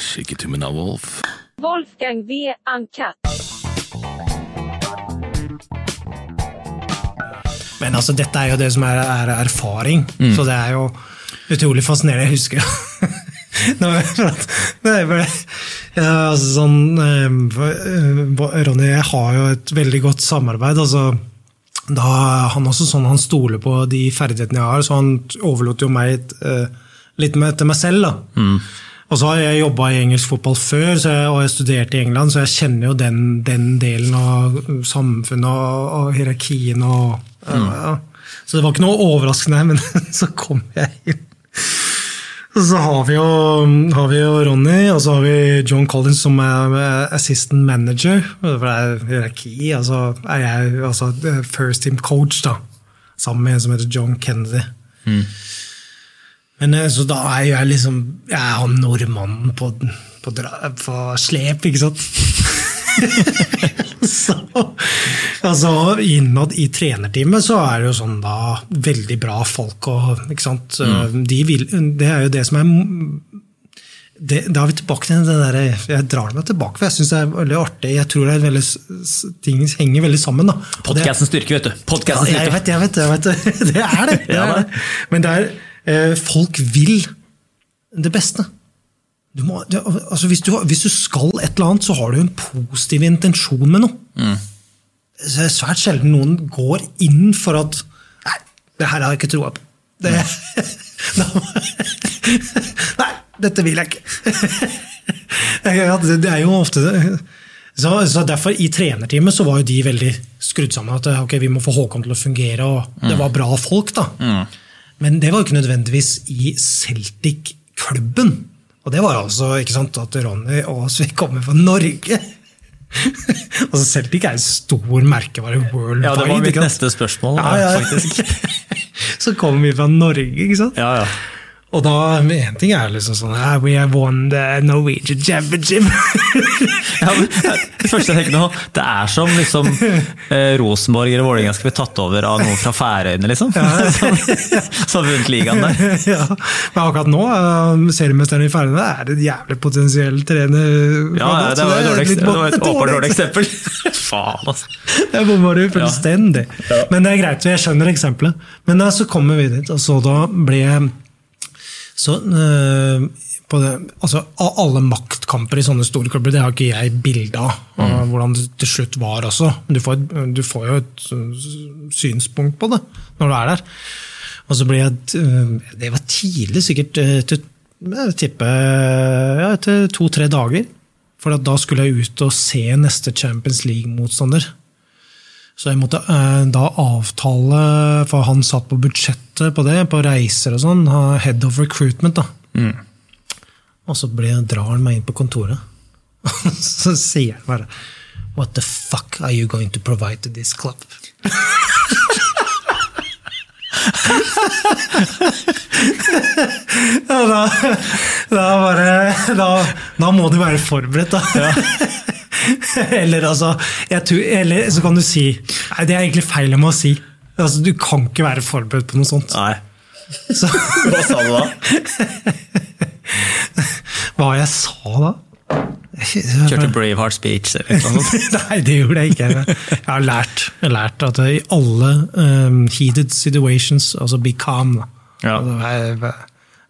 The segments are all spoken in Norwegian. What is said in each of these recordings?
Skikk av Wolf. Wolfgang V. Uncut. Men altså, dette er jo det som er, er erfaring, Mm. så det er jo utrolig fascinerende. Jeg husker Nå, for at- Nei, for det- ja, altså, sånn, eh, eh, Ronny, jeg har jo et veldig godt samarbeid. altså da Han også sånn han stoler på de ferdighetene jeg har, så han overlot jo meg eh, litt med, til meg selv. da. Og så har jeg jobba i engelsk fotball før, så jeg, og jeg studerte i England, så jeg kjenner jo den, den delen av samfunnet og, og hierarkien og ja. Så det var ikke noe overraskende, men så kom jeg inn. Og så har vi, jo, har vi jo Ronny, og så har vi John Collins som er assistant manager. For det er hierarki, altså er jeg altså, first team coach, da. Sammen med en som heter John Kennedy. Men eh, så da er jeg liksom Jeg er han nordmannen på, på, dra- på slep, ikke sant? så, altså, innad i trenerteamet så er det jo sånn da veldig bra folk og ikke sant? De vil, Det er jo det som er det, Da er vi tilbake til det der, Jeg drar meg tilbake, for jeg syns det er veldig artig. Jeg tror det er veldig, ting henger veldig sammen. da. Og styrke, vet du. ja, jeg styrke. vet, jeg vet, jeg vet det. Er det. det, er det. Men det er, folk vil det beste. Du må, du, altså hvis, du, hvis du skal et eller annet, så har du en positiv intensjon med noe. Så det er svært sjelden noen går inn for at Nei, det her har jeg ikke troa på. Det, nei, dette vil jeg ikke. Det, er jo ofte det. Så, så derfor I trenerteamet så var jo de veldig skrudd sammen. At okay, vi må få Håkon til å fungere, og det var bra folk. da. Men det var jo ikke nødvendigvis i Celtic-klubben. Og det var altså ikke sant, at Ronny og Aasvik kommer fra Norge. altså Celtic er en stor merkevare worldwide. Ja, det var mitt neste spørsmål, Ja, ja. faktisk. så kommer vi fra Norge, ikke sant? Ja, ja. Og da, en ting er liksom sånn «Ah, We have won the Norwegian Championship. Ja, men, eh, det første jeg tenker nå, det er som liksom, eh, Rosenborg eller Vålerenga skal bli tatt over av noen fra Færøyene, liksom. Som som har vunnet ligaen der. ja. Men akkurat nå, uh, seriemesteren i Færøyene er det et jævlig potensiell trener. Ja, ja, det var, jo dårlig, det var et åpenbart dårlig eksempel. Faen, altså. Jeg bomma du fullstendig. Men det er greit, jeg skjønner eksempelet. Men da, så kommer vi dit, og så da ble så, øh, på det, altså, alle maktkamper i sånne store klubber, det har ikke jeg bilde av. Mm. Hvordan det til slutt var også. Men Du får, et- du får jo et øh, synspunkt på det når du er der. Og så blir jeg Det var tidlig, sikkert til, jeg tipper, ja, etter to-tre dager. For da skulle jeg ut og se neste Champions League-motstander. Så jeg måtte eh, da avtale, for han satt på budsjettet på det, på reiser og sånn, head of recruitment. da. Og så ble, drar han meg inn på kontoret, og så sier han bare What the fuck are you going to provide to this club? da, da bare da, da må du være forberedt, da. eller altså tror, Eller så kan du si Nei, det er egentlig feil jeg må si. Altså, du kan ikke være forberedt på noe sånt. Nei. Så, Hva sa du da? hva jeg sa da? Kjørte Braveheart speech eller noe sånt? Nei, det gjorde jeg ikke. Jeg har lært, jeg har lært at i alle um, heated situations, altså be calm. Ja. Altså, Vær,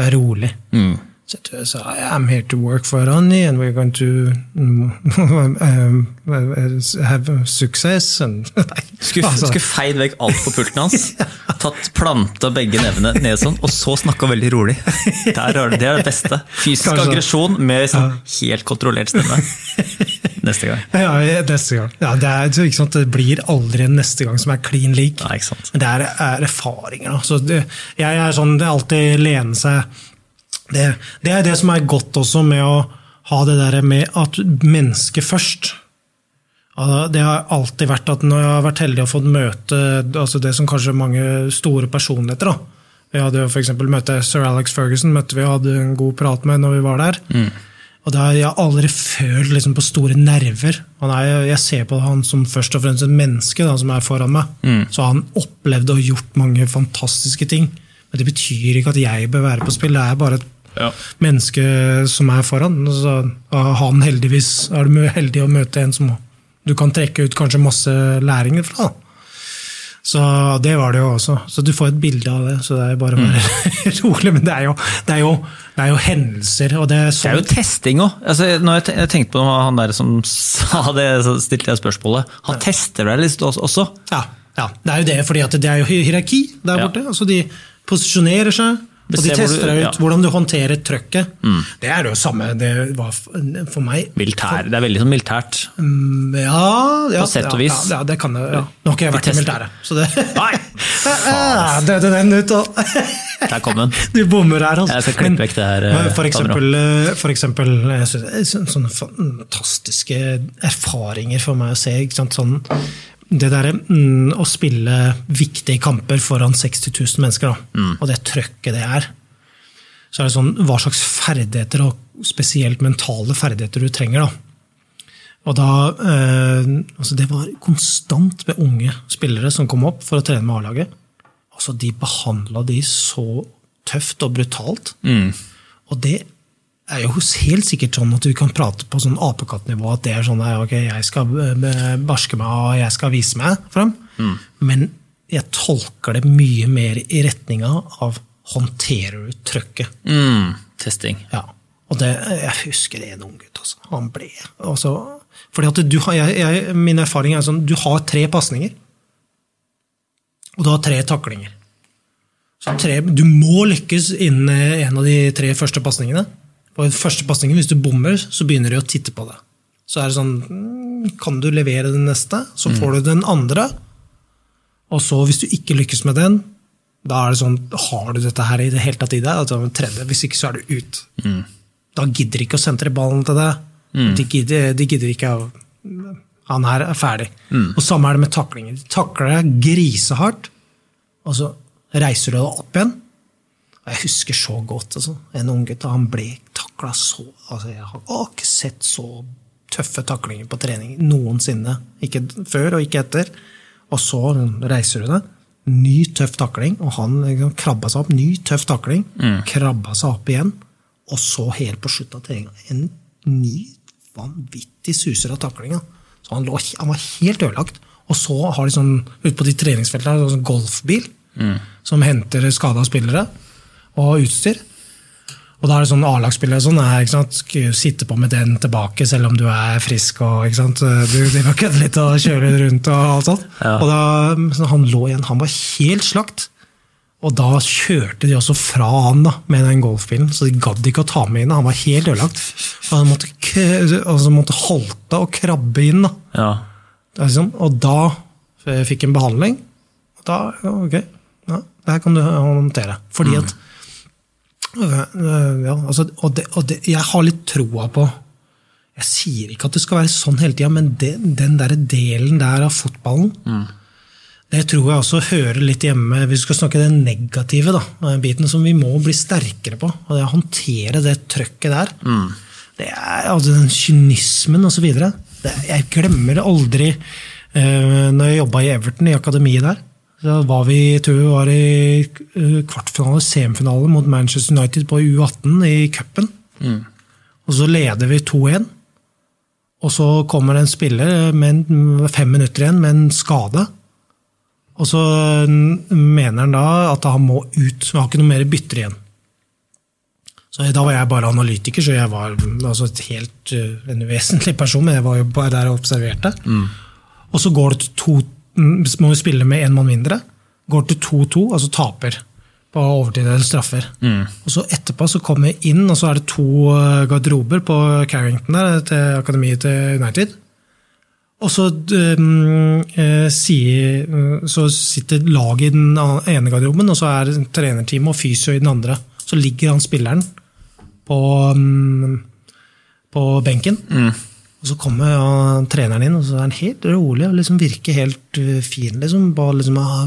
vær, rolig. Så jeg tror jeg sa I'm here to work for Ronny, and we're going to um, have success. And, nei, Skulle, altså, skulle feid vekk alt på pulten hans, tatt planta begge nevene ned sånn, og så snakka veldig rolig. Det er, det er det beste. Fysisk Kanskje. aggresjon med sånn helt kontrollert stemme. Neste gang. ja, neste gang. Ja, det, er, sant, det blir aldri en neste gang som er clean-lik. Nei, det er, er erfaringer. Da. Så det, jeg er sånn, det alltid lene seg det, det er det som er godt også med å ha det der med at mennesket først. Det har alltid vært at når jeg har vært heldig og fått møte altså det som kanskje mange store personligheter da. Vi hadde jo eksempel møte Sir Alex Ferguson møtte vi og hadde en god prat med når vi var der. Og det har jeg aldri følt liksom, på store nerver. Han er, jeg ser på han som først og fremst et menneske da, som er foran meg. Så han opplevde og gjort mange fantastiske ting. Men det betyr ikke at jeg bør være på spill. Det er bare et Ja. mennesket som er foran. Så han heldigvis er du heldig å møte en som du kan trekke ut kanskje masse læringer fra. Så det var det jo også. Så du får et bilde av det. Så det er bare å være rolig. Men det er jo, det er jo, det er jo hendelser, og det er Det er sånn jo testing òg. Altså, når jeg te- jeg tenkte på han der som sa det, så stilte jeg spørsmålet. Han tester deg litt også-. Ja, ja, det er jo det, fordi at det er jo hierarki der Ja. borte. Altså de posisjonerer seg, og de tester deg ut ja. Mm. hvordan du håndterer trøkket. Det er det jo samme det var for meg. Militær. Det er veldig sånn militært. Mm, Ja, ja, På sett og vis. Ja, ja, det kan det. Ja. Nå har ikke jeg vært i militæret, så det Nei! Ja, Døde den ut, og Der kom den. Du bommer her, altså. Jeg skal klippe vekk det her, eh, For eksempel, for eksempel sånne fantastiske erfaringer for meg å se. Ikke sant? Sånn, det derre mm, å spille viktige kamper foran 60 000 mennesker, da, Mm. og det trøkket det er. Så er det sånn, Hva slags ferdigheter, og spesielt mentale ferdigheter, du trenger. da. Og da, eh, altså Det var konstant med unge spillere som kom opp for å trene med A-laget. Altså, De behandla de så tøft og brutalt. Og det er jo helt sikkert sånn at du kan prate på sånn apekattnivå at det er sånn ok, jeg skal eh, barske meg og jeg skal vise meg frem. Men jeg tolker det mye mer i retninga av håndterer du trøkket. Mm, testing. Ja. Og det, jeg husker en ung gutt. Altså. Han ble altså, fordi at du har, jeg, jeg, Min erfaring er sånn du har tre pasninger, og du har tre taklinger. Så tre, du må lykkes innen en av de tre første pasningene. På den første pasningen, hvis du bommer, så begynner de å titte på det. Så er det sånn mm, Kan du levere den neste? Så får du den andre. Og så, hvis du ikke lykkes med den, da er det sånn Har du dette her i det hele tatt i deg? Tredje, hvis ikke, så er du ut. Da gidder de ikke å sentre ballen til deg. De, gidder, de gidder ikke å Han her er ferdig. Og samme er det med taklinger. De takler deg grisehardt, og så reiser du deg opp igjen. Og Jeg husker så godt altså. en ung gutt, han ble takla så altså, Jeg har ikke sett så tøffe taklinger på trening noensinne. Ikke før og ikke etter. Og så reiser du deg. Ny, tøff takling, og han liksom, krabba seg opp. Ny, tøff takling. Krabba seg opp igjen. Og så helt på slutten av treninga en ny, vanvittig suser av taklinga. Så han, lå, han var helt ødelagt. Og så har de sånn, ute på de treningsfeltene sånn golfbil som henter skada spillere og utstyr. Og da er det sånn A-lagsspillere sånn, er, ikke sant? Skal sitte på med den tilbake selv om du er frisk. og ikke sant? Du, driver og kødder litt og kjører rundt og alt sånt. Ja. Og da, så han lå igjen, han var helt slakt. Og da kjørte de også fra han da, med den golfbilen, så de gadd ikke å ta med inn. Han var helt ødelagt. Og han måtte, altså måtte halte og krabbe inn. da. Ja. Det liksom, og da fikk en behandling. Og da, ok, ja, det her kan du håndtere. Fordi at øh, øh, ja, altså, og det, og det, Jeg har litt troa på Jeg sier ikke at det skal være sånn hele tida, men det, den der delen der av fotballen det tror jeg også hører litt hjemme Vi skal snakke den negative da, biten som vi må bli sterkere på. og det å Håndtere det trøkket der. Det er, altså Den kynismen osv. Jeg glemmer det aldri eh, når jeg jobba i Everton, i akademiet der. Så var vi, tror vi var i eh, kvartfinale, semifinale mot Manchester United på U18 i cupen. Og så leder vi 2-1. Og så kommer det en spiller med fem minutter igjen med en skade. Og så mener han da at han må ut. Vi har ikke noe mer bytter igjen. Så Da var jeg bare analytiker, så jeg var altså helt uh, en uvesentlig person. Men jeg var jo bare der og observerte. Og så går det til to, mm, må jo spille med én mann mindre. Går til 2-2, altså taper på overtid eller straffer. Og så etterpå så kommer jeg inn, og så er det to uh, garderober på Carrington der, til akademiet til United. Og så, um, eh, sier, eh, så sitter laget i den ene garderoben, og så er det trenerteamet og fysio i den andre. Så ligger han spilleren på, um, på benken. Og så kommer ja, treneren inn, og så er han helt rolig og liksom virker helt uh, fin. Liksom, bare liksom, ha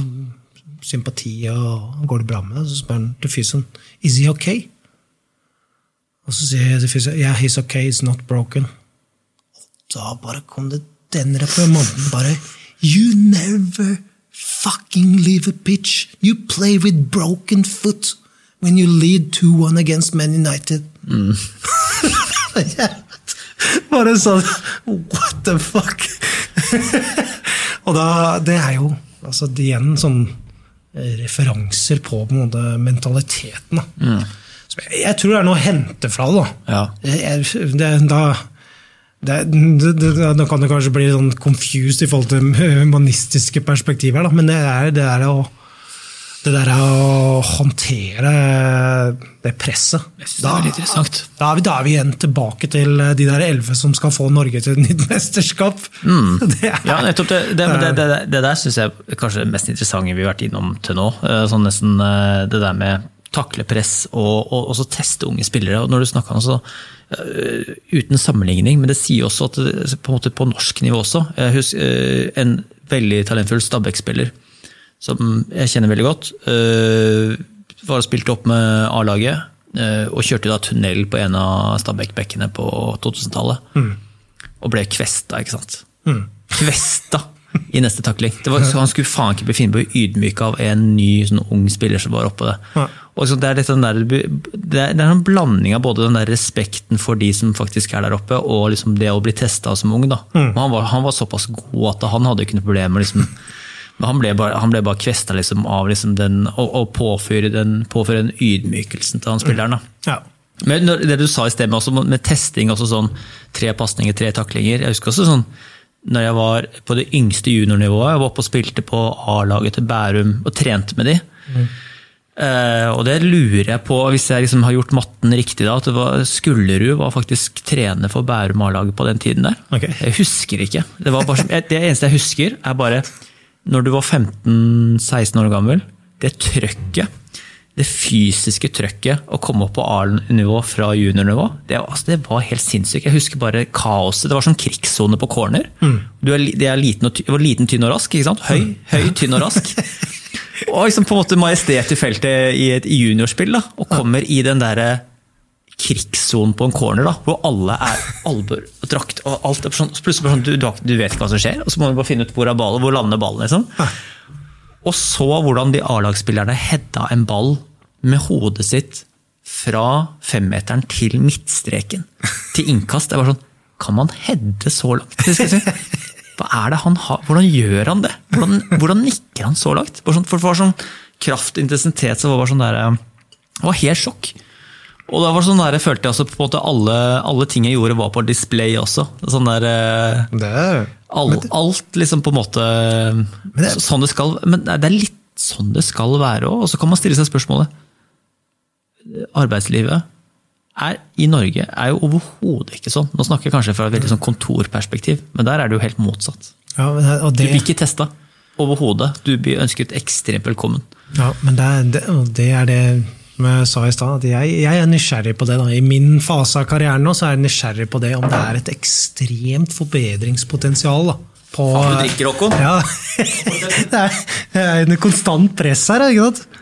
sympati og går det bra med deg? Så spør han til fysioen Is he okay? Og så sier jeg til fysioen Yeah, he's okay, it's not broken. Og Da bare kom det den reprimanden. bare You never fucking leave a pitch. You play with broken foot. when you lead 2-1 against Man United. Bare sånn What the fuck? og da, det er jo altså, det igjen sånn eh, referanser på, på en måte, mentaliteten. Da. Mm. jeg, jeg tror det er noe å hente fra det. da. Ja. Jeg, det, da det, det, Nå kan det kanskje bli sånn confused i forhold til humanistiske perspektiver, da, men det er det er å det der å håndtere det presset. Synes det er. Da er, vi, da er vi igjen tilbake til de der elleve som skal få Norge til et nytt mesterskap. Det er, Ja, nettopp det, det, det, det, det der syns jeg er kanskje det mest interessante vi har vært innom til nå. Eh, Sånn nesten eh, Det der med takle press og, og også teste unge spillere. Og når du snakker om så eh, Uten sammenligning, men det sier også at det, på, en måte på norsk nivå også Jeg husker eh, en veldig talentfull Stabæk-spiller som jeg kjenner veldig godt. eh, var og spilte opp med A-laget eh, og kjørte da tunnel på en av Stabæk-bekkene på 2000-tallet. Og ble kvesta, ikke sant. Kvesta i neste takling. Det var, så han skulle faen ikke bli finne på å ydmyke av en ny sånn ung spiller som var oppå det. Ja. Og så det, er sånn der, det, er, det er en blanding av både den der respekten for de som faktisk er der oppe, og liksom det å bli testa som ung. da. Mm. Han, var, han var såpass god at han hadde ikke noe problem med liksom, han ble bare, han ble bare kvesta liksom av liksom den, å, å påføre, den, påføre den ydmykelsen til han spilleren. da. ja. Men det du sa i sted med, også, med testing, også sånn tre pasninger, tre taklinger Jeg husker også sånn når jeg var på det yngste juniornivået, jeg var oppe og spilte på A-laget til Bærum og trente med de. Eh, og det lurer jeg på, hvis jeg liksom har gjort matten riktig da, at det var, Skullerud var faktisk trener for Bærum A-laget på den tiden der. Okay. Jeg husker ikke. Det, var bare, det eneste jeg husker, er bare når du var 15-16 år gammel, det trøkket, det fysiske trøkket å komme opp på A-nivå fra juniornivå, det, altså, det var helt sinnssykt. Jeg husker bare kaoset. Det var sånn krigssone på corner. Du er, det er liten, og var liten, tynn og rask. ikke sant? Høy, høy tynn og rask. Og liksom på en måte majestet i feltet i et juniorspill, da, og kommer i den derre krigssonen på en corner, da, hvor alle er albuer og alt er sånn, Plutselig sånn, du, du, vet ikke hva som skjer, og så må du bare finne ut hvor er ballen, hvor lander ballen. liksom. Og så hvordan de A-lagsspillerne hedda en ball med hodet sitt fra femmeteren til midtstreken. Til innkast. Det var sånn, Kan man hedde så langt? Hva er det han har? Hvordan gjør han det? Hvordan, hvordan nikker han så langt? Sånn, for det var sånn kraftintensitet så var bare sånn der, eh, Det var helt sjokk. Og da var det sånn der, jeg følte jeg også på en måte alle, alle ting jeg gjorde, var på display også. Sånn der, eh, Det er, All, alt liksom på en måte det- Sånn det skal Men det er litt sånn det skal være òg. Og så kan man stille seg spørsmålet Arbeidslivet er, i Norge er jo overhodet ikke sånn. Nå snakker jeg kanskje fra et veldig sånn kontorperspektiv, men der er det jo helt motsatt. ja, det- Du blir ikke testa overhodet. Du blir ønsket ekstremt velkommen. Ja, men det det, det er det som jeg sa i stad. at Jeg, jeg er nysgjerrig på det. da. I min fase av karrieren nå så er jeg nysgjerrig på det om det er et ekstremt forbedringspotensial. da. På, Faen, du drikker, Håkon. Ja. det, er, er en konstant press her. ikke sant?